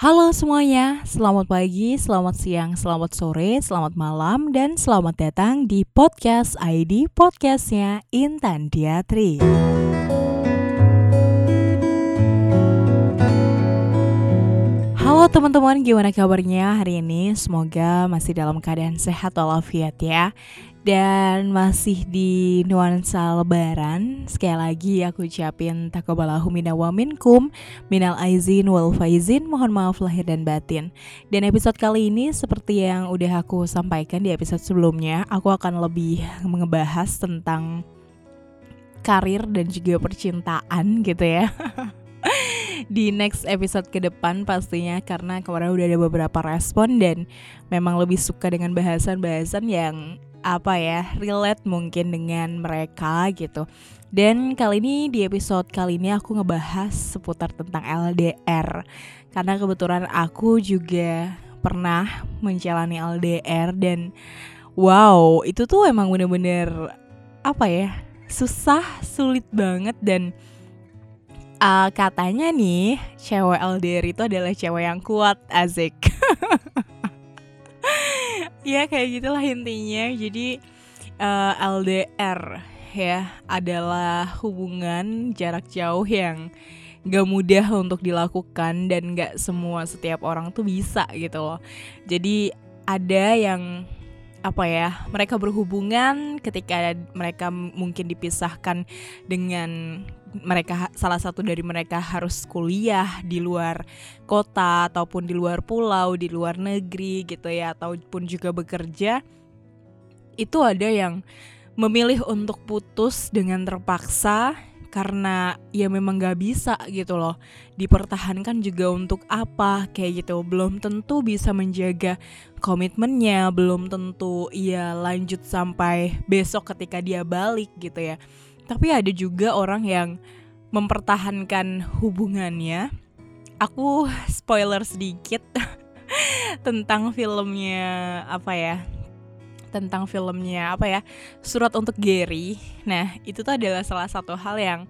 Halo semuanya, selamat pagi, selamat siang, selamat sore, selamat malam, dan selamat datang di podcast ID podcastnya Intan Diatri. Halo teman-teman, gimana kabarnya hari ini? Semoga masih dalam keadaan sehat walafiat ya dan masih di nuansa lebaran Sekali lagi aku ucapin takobalahu minna wa minkum Minal aizin wal faizin Mohon maaf lahir dan batin. Dan episode kali ini seperti yang udah aku sampaikan di episode sebelumnya Aku akan lebih ngebahas tentang karir dan juga percintaan gitu ya. Di next episode ke depan pastinya karena kemarin udah ada beberapa respon dan memang lebih suka dengan bahasan-bahasan yang apa ya relate mungkin dengan mereka gitu. Dan kali ini di episode kali ini aku ngebahas seputar tentang LDR karena kebetulan aku juga pernah menjalani LDR dan wow itu tuh emang bener-bener apa ya susah sulit banget dan uh, katanya nih cewek LDR itu adalah cewek yang kuat azik ya kayak gitulah intinya. Jadi uh, eh, LDR ya adalah hubungan jarak jauh yang gak mudah untuk dilakukan dan gak semua setiap orang tuh bisa gitu loh. Jadi ada yang apa ya mereka berhubungan ketika mereka mungkin dipisahkan dengan mereka salah satu dari mereka harus kuliah di luar kota ataupun di luar pulau di luar negeri gitu ya ataupun juga bekerja itu ada yang memilih untuk putus dengan terpaksa karena ya memang gak bisa gitu loh. Dipertahankan juga untuk apa kayak gitu. Belum tentu bisa menjaga komitmennya belum tentu ia lanjut sampai besok ketika dia balik gitu ya. Tapi ada juga orang yang mempertahankan hubungannya. Aku spoiler sedikit tentang filmnya apa ya tentang filmnya apa ya surat untuk Gary. Nah itu tuh adalah salah satu hal yang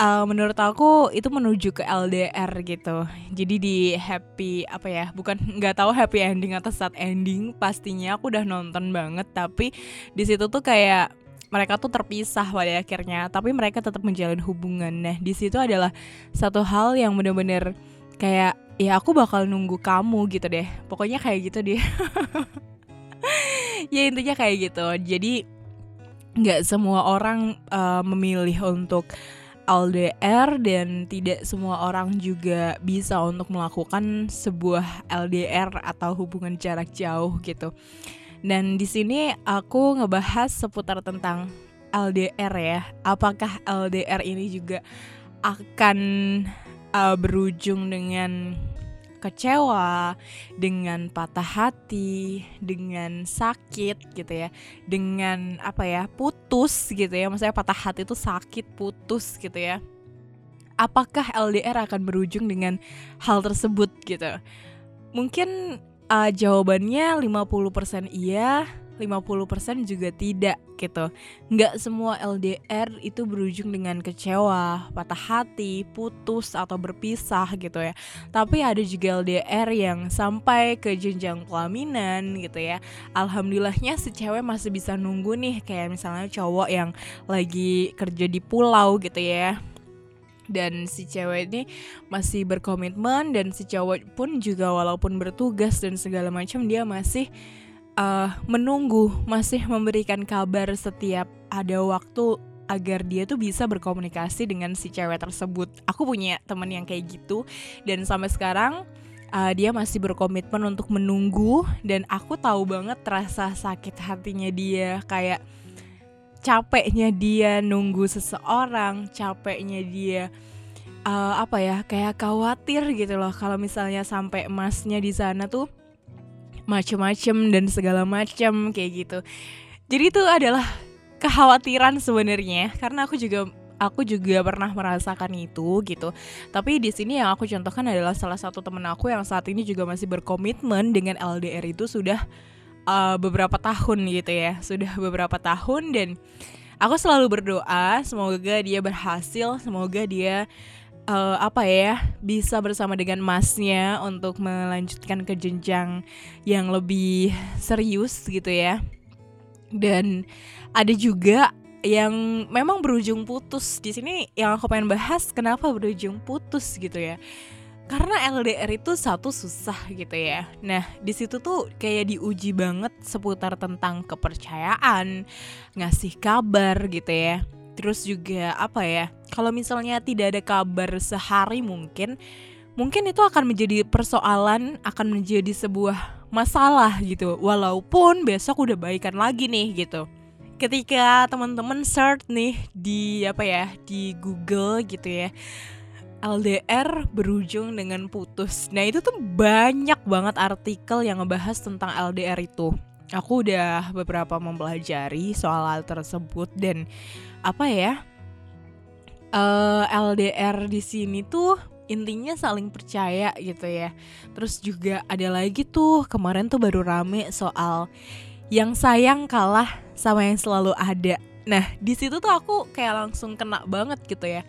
uh, menurut aku itu menuju ke LDR gitu. Jadi di happy apa ya bukan nggak tahu happy ending atau sad ending pastinya aku udah nonton banget. Tapi di situ tuh kayak mereka tuh terpisah pada akhirnya tapi mereka tetap menjalin hubungan. Nah di situ adalah satu hal yang bener-bener kayak ya aku bakal nunggu kamu gitu deh. Pokoknya kayak gitu deh ya intinya kayak gitu jadi nggak semua orang uh, memilih untuk LDR dan tidak semua orang juga bisa untuk melakukan sebuah LDR atau hubungan jarak jauh gitu. Dan di sini aku ngebahas seputar tentang LDR ya. Apakah LDR ini juga akan uh, berujung dengan kecewa, dengan patah hati, dengan sakit gitu ya, dengan apa ya putus gitu ya, maksudnya patah hati itu sakit putus gitu ya. Apakah LDR akan berujung dengan hal tersebut gitu? Mungkin uh, jawabannya 50% iya, 50% juga tidak gitu. Nggak semua LDR itu berujung dengan kecewa, patah hati, putus atau berpisah gitu ya. Tapi ada juga LDR yang sampai ke jenjang pelaminan gitu ya. Alhamdulillahnya si cewek masih bisa nunggu nih kayak misalnya cowok yang lagi kerja di pulau gitu ya dan si cewek ini masih berkomitmen dan si cowok pun juga walaupun bertugas dan segala macam dia masih uh, menunggu, masih memberikan kabar setiap ada waktu agar dia tuh bisa berkomunikasi dengan si cewek tersebut. Aku punya temen yang kayak gitu dan sampai sekarang uh, dia masih berkomitmen untuk menunggu dan aku tahu banget rasa sakit hatinya dia kayak capeknya dia nunggu seseorang, capeknya dia uh, apa ya kayak khawatir gitu loh kalau misalnya sampai emasnya di sana tuh macem-macem dan segala macem kayak gitu. Jadi itu adalah kekhawatiran sebenarnya karena aku juga aku juga pernah merasakan itu gitu. Tapi di sini yang aku contohkan adalah salah satu temen aku yang saat ini juga masih berkomitmen dengan LDR itu sudah uh, beberapa tahun gitu ya. Sudah beberapa tahun dan aku selalu berdoa semoga dia berhasil semoga dia uh, apa ya bisa bersama dengan masnya untuk melanjutkan ke jenjang yang lebih serius gitu ya dan ada juga yang memang berujung putus di sini yang aku pengen bahas kenapa berujung putus gitu ya karena LDR itu satu susah gitu ya. Nah, di situ tuh kayak diuji banget seputar tentang kepercayaan, ngasih kabar gitu ya. Terus juga apa ya? Kalau misalnya tidak ada kabar sehari mungkin mungkin itu akan menjadi persoalan, akan menjadi sebuah masalah gitu. Walaupun besok udah baikan lagi nih gitu. Ketika teman-teman search nih di apa ya, di Google gitu ya LDR berujung dengan putus. Nah itu tuh banyak banget artikel yang ngebahas tentang LDR itu. Aku udah beberapa mempelajari soal hal tersebut dan apa ya uh, eh, LDR di sini tuh intinya saling percaya gitu ya. Terus juga ada lagi tuh kemarin tuh baru rame soal yang sayang kalah sama yang selalu ada. Nah di situ tuh aku kayak langsung kena banget gitu ya.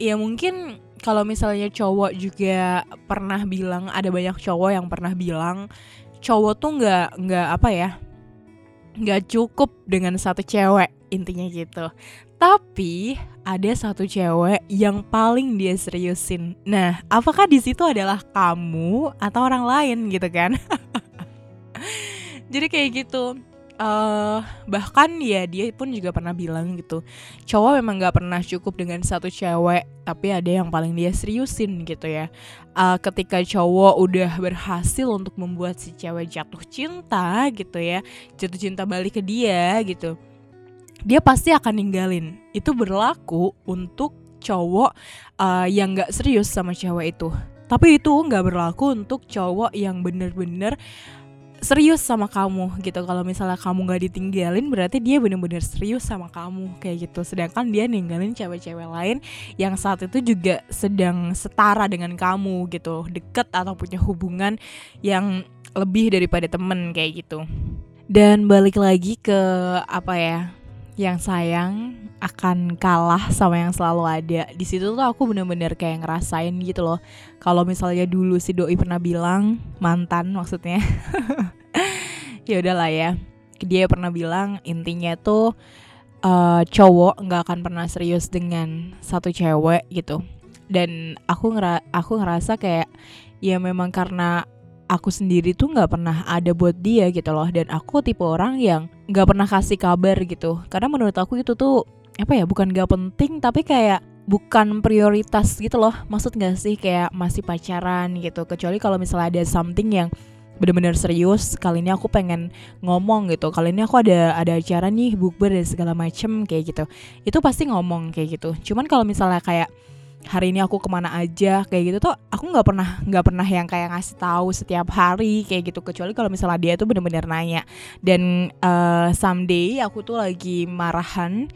Ya mungkin kalau misalnya cowok juga pernah bilang ada banyak cowok yang pernah bilang cowok tuh nggak nggak apa ya nggak cukup dengan satu cewek intinya gitu tapi ada satu cewek yang paling dia seriusin. Nah apakah di situ adalah kamu atau orang lain gitu kan? Jadi kayak gitu. Uh, bahkan ya dia pun juga pernah bilang gitu. Cowok memang nggak pernah cukup dengan satu cewek tapi ada yang paling dia seriusin gitu ya. Uh, ketika cowok udah berhasil untuk membuat si cewek jatuh cinta gitu ya jatuh cinta balik ke dia gitu dia pasti akan ninggalin. Itu berlaku untuk cowok uh, yang nggak serius sama cewek itu. Tapi itu nggak berlaku untuk cowok yang bener-bener serius sama kamu gitu. Kalau misalnya kamu nggak ditinggalin berarti dia bener-bener serius sama kamu kayak gitu. Sedangkan dia ninggalin cewek-cewek lain yang saat itu juga sedang setara dengan kamu gitu. Deket atau punya hubungan yang lebih daripada temen kayak gitu. Dan balik lagi ke apa ya yang sayang akan kalah sama yang selalu ada. Di situ tuh aku bener-bener kayak ngerasain gitu loh. Kalau misalnya dulu si doi pernah bilang mantan maksudnya. ya udahlah ya. Dia pernah bilang intinya tuh uh, cowok nggak akan pernah serius dengan satu cewek gitu. Dan aku ngera aku ngerasa kayak ya memang karena aku sendiri tuh nggak pernah ada buat dia gitu loh dan aku tipe orang yang nggak pernah kasih kabar gitu. Karena menurut aku itu tuh apa ya bukan gak penting tapi kayak bukan prioritas gitu loh. Maksud gak sih kayak masih pacaran gitu. Kecuali kalau misalnya ada something yang bener-bener serius kali ini aku pengen ngomong gitu. Kali ini aku ada ada acara nih bukber dan segala macem kayak gitu. Itu pasti ngomong kayak gitu. Cuman kalau misalnya kayak hari ini aku ke mana aja? Kayak gitu tuh aku nggak pernah nggak pernah yang kayak ngasih tahu setiap hari kayak gitu. Kecuali kalau misalnya dia tuh bener-bener nanya. Dan uh, someday aku tuh lagi marahan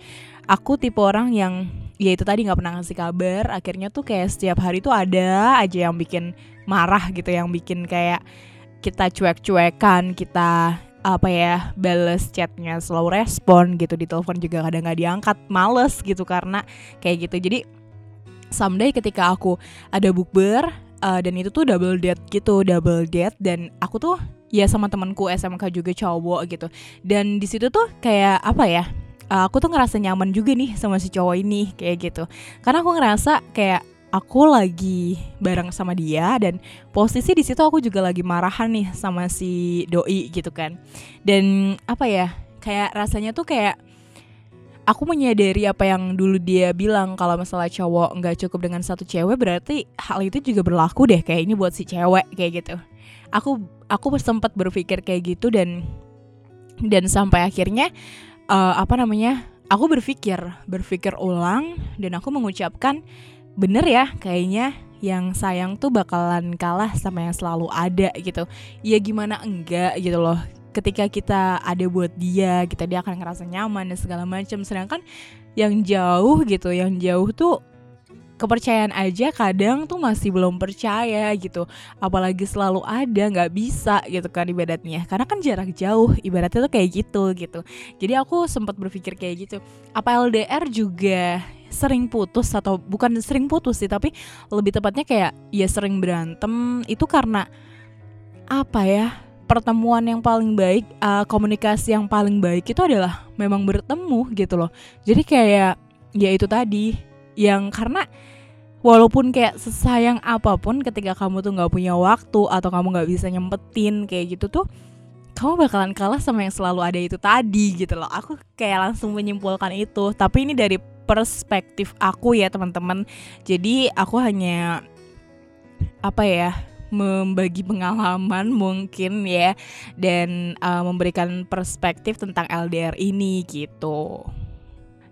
aku tipe orang yang ya itu tadi nggak pernah ngasih kabar. Akhirnya tuh kayak setiap hari tuh ada aja yang bikin marah gitu yang bikin kayak kita cuek-cuekan kita apa ya bales chatnya slow respon gitu di telepon juga kadang nggak diangkat males gitu karena kayak gitu. Jadi someday ketika aku ada bukber uh, dan itu tuh double date gitu double date dan aku tuh ya sama temanku SMK juga cowok gitu. Dan di situ tuh kayak apa ya uh, aku tuh ngerasa nyaman juga nih sama si cowok ini kayak gitu. Karena aku ngerasa kayak aku lagi bareng sama dia dan posisi di situ aku juga lagi marahan nih sama si doi gitu kan. Dan apa ya kayak rasanya tuh kayak aku menyadari apa yang dulu dia bilang kalau masalah cowok nggak cukup dengan satu cewek berarti hal itu juga berlaku deh kayak ini buat si cewek kayak gitu. Aku aku sempat berpikir kayak gitu dan dan sampai akhirnya uh, apa namanya aku berpikir berpikir ulang dan aku mengucapkan bener ya kayaknya yang sayang tuh bakalan kalah sama yang selalu ada gitu. Ya gimana enggak gitu loh ketika kita ada buat dia kita dia akan ngerasa nyaman dan segala macam. Sedangkan yang jauh gitu yang jauh tuh kepercayaan aja kadang tuh masih belum percaya gitu. Apalagi selalu ada nggak bisa gitu kan ibadatnya karena kan jarak jauh ibaratnya tuh kayak gitu gitu. Jadi aku sempat berpikir kayak gitu. Apa LDR juga sering putus atau bukan sering putus sih tapi lebih tepatnya kayak ya sering berantem. Itu karena apa ya pertemuan yang paling baik uh, komunikasi yang paling baik itu adalah memang bertemu gitu loh. Jadi kayak ya itu tadi yang karena walaupun kayak sesayang apa pun ketika kamu tuh nggak punya waktu atau kamu nggak bisa nyempetin kayak gitu tuh kamu bakalan kalah sama yang selalu ada itu tadi gitu loh. Aku kayak langsung menyimpulkan itu. Tapi ini dari perspektif aku ya teman-teman. Jadi aku hanya apa ya membagi pengalaman mungkin ya dan uh, memberikan perspektif tentang LDR ini gitu.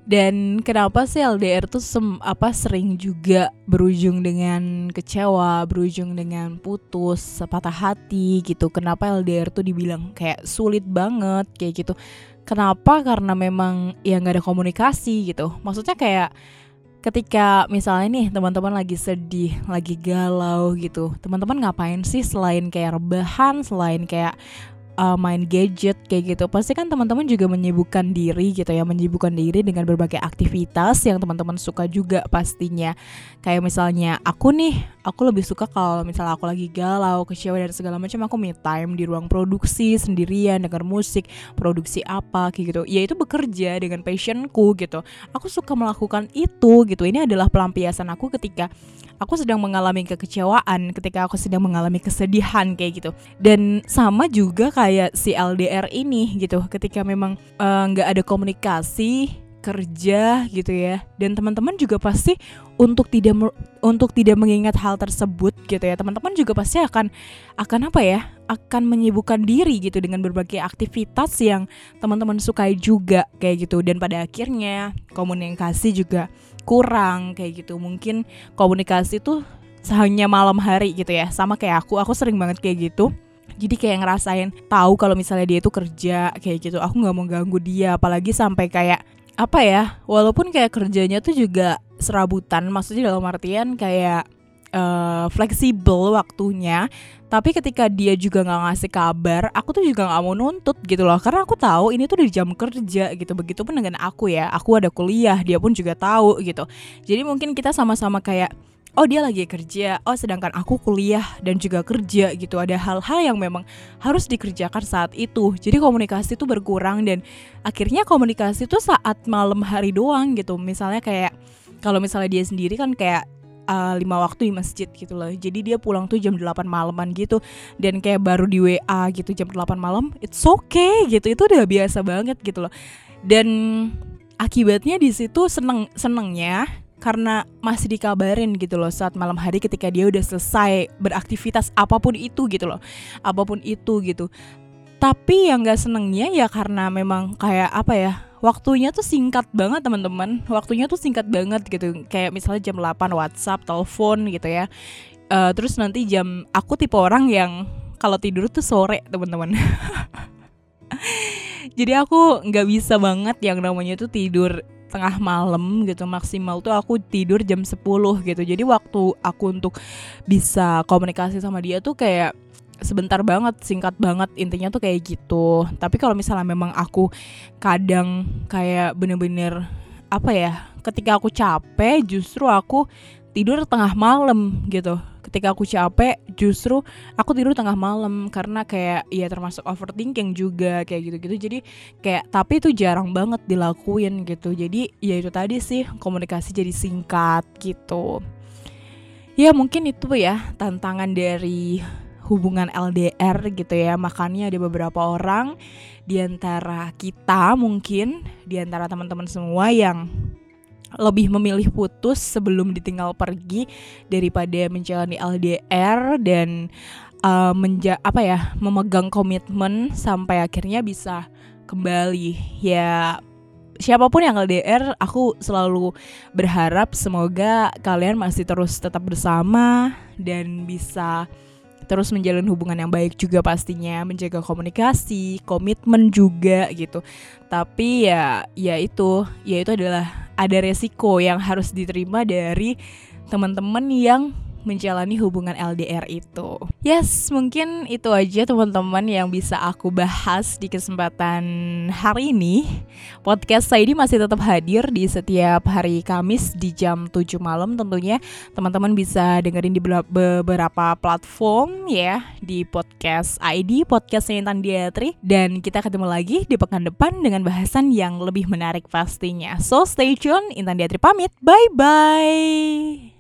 Dan kenapa sih LDR tuh sem apa sering juga berujung dengan kecewa, berujung dengan putus, patah hati gitu. Kenapa LDR tuh dibilang kayak sulit banget kayak gitu. Kenapa? Karena memang ya nggak ada komunikasi gitu. Maksudnya kayak ketika misalnya nih teman-teman lagi sedih, lagi galau gitu. Teman-teman ngapain sih selain kayak rebahan, selain kayak uh, main gadget kayak gitu. Pasti kan teman-teman juga menyibukkan diri gitu ya menyibukkan diri dengan berbagai aktivitas yang teman-teman suka juga pastinya. Kayak misalnya aku nih aku lebih suka kalau misalnya aku lagi galau kecewa dan segala macam aku me time di ruang produksi sendirian dengar musik produksi apa kayak gitu. Ya itu bekerja dengan passionku gitu. Aku suka melakukan itu gitu. Ini adalah pelampiasan aku ketika aku sedang mengalami kekecewaan ketika aku sedang mengalami kesedihan kayak gitu. Dan sama juga kayak si LDR ini gitu ketika memang eh, nggak uh, ada komunikasi kerja gitu ya. Dan teman-teman juga pasti untuk tidak untuk tidak mengingat hal tersebut gitu ya teman-teman juga pasti akan akan apa ya akan menyibukkan diri gitu dengan berbagai aktivitas yang teman-teman sukai juga kayak gitu. Dan pada akhirnya komunikasi juga kurang kayak gitu. Mungkin komunikasi tuh hanya malam hari gitu ya sama kayak aku. Aku sering banget kayak gitu jadi kayak ngerasain tahu kalau misalnya dia itu kerja kayak gitu. Aku nggak mau ganggu dia apalagi sampai kayak apa ya walaupun kayak kerjanya tuh juga serabutan maksudnya dalam artian kayak uh, fleksibel waktunya tapi ketika dia juga nggak ngasih kabar aku tuh juga nggak mau nuntut gitu loh. Karena aku tahu ini tuh di jam kerja gitu. Begitupun dengan aku ya aku ada kuliah dia pun juga tahu gitu. Jadi mungkin kita sama-sama kayak oh dia lagi kerja, oh sedangkan aku kuliah dan juga kerja gitu. Ada hal-hal yang memang harus dikerjakan saat itu. Jadi komunikasi itu berkurang dan akhirnya komunikasi itu saat malam hari doang gitu. Misalnya kayak kalau misalnya dia sendiri kan kayak uh, lima waktu di masjid gitu loh. Jadi dia pulang tuh jam 8 malaman gitu dan kayak baru di WA gitu jam 8 malam. It's okay gitu. Itu udah biasa banget gitu loh. Dan akibatnya di situ seneng senengnya karena masih dikabarin gitu loh saat malam hari ketika dia udah selesai beraktivitas apa pun itu gitu loh. Apa pun itu gitu. Tapi yang gak senengnya ya karena memang kayak apa ya waktunya tuh singkat banget teman-teman. Waktunya tuh singkat banget gitu. Kayak misalnya jam 8 WhatsApp telepon gitu ya. Uh, terus nanti jam aku tipe orang yang kalau tidur tuh sore teman-teman. Jadi aku nggak bisa banget yang namanya tuh tidur tengah malam gitu maksimal tuh aku tidur jam 10 gitu. Jadi waktu aku untuk bisa komunikasi sama dia tuh kayak sebentar banget singkat banget intinya tuh kayak gitu. Tapi kalau misalnya memang aku kadang kayak bener-bener apa ya ketika aku capek justru aku tidur tengah malam gitu ketika aku capek justru aku tidur tengah malam karena kayak ya termasuk overthinking juga kayak gitu-gitu. Jadi kayak tapi itu jarang banget dilakuin gitu. Jadi ya itu tadi sih komunikasi jadi singkat gitu. Ya mungkin itu ya tantangan dari hubungan LDR gitu ya. Makanya ada beberapa orang di antara kita mungkin di antara teman-teman semua yang lebih memilih putus sebelum ditinggal pergi daripada menjalani LDR dan uh, menja apa ya memegang komitmen sampai akhirnya bisa kembali. Ya siapa pun yang LDR aku selalu berharap semoga kalian masih terus tetap bersama dan bisa terus menjalin hubungan yang baik juga pastinya menjaga komunikasi komitmen juga gitu. Tapi ya ya itu ya itu adalah ada resiko yang harus diterima dari teman-teman yang menjalani hubungan LDR itu. Yes, mungkin itu aja teman-teman yang bisa aku bahas di kesempatan hari ini. Podcast saya ini masih tetap hadir di setiap hari Kamis di jam 7 malam tentunya. Teman-teman bisa dengerin di beberapa platform ya, di podcast ID, podcast Intan Diatri dan kita ketemu lagi di pekan depan dengan bahasan yang lebih menarik pastinya. So stay tune, Intan Diatri pamit. Bye bye.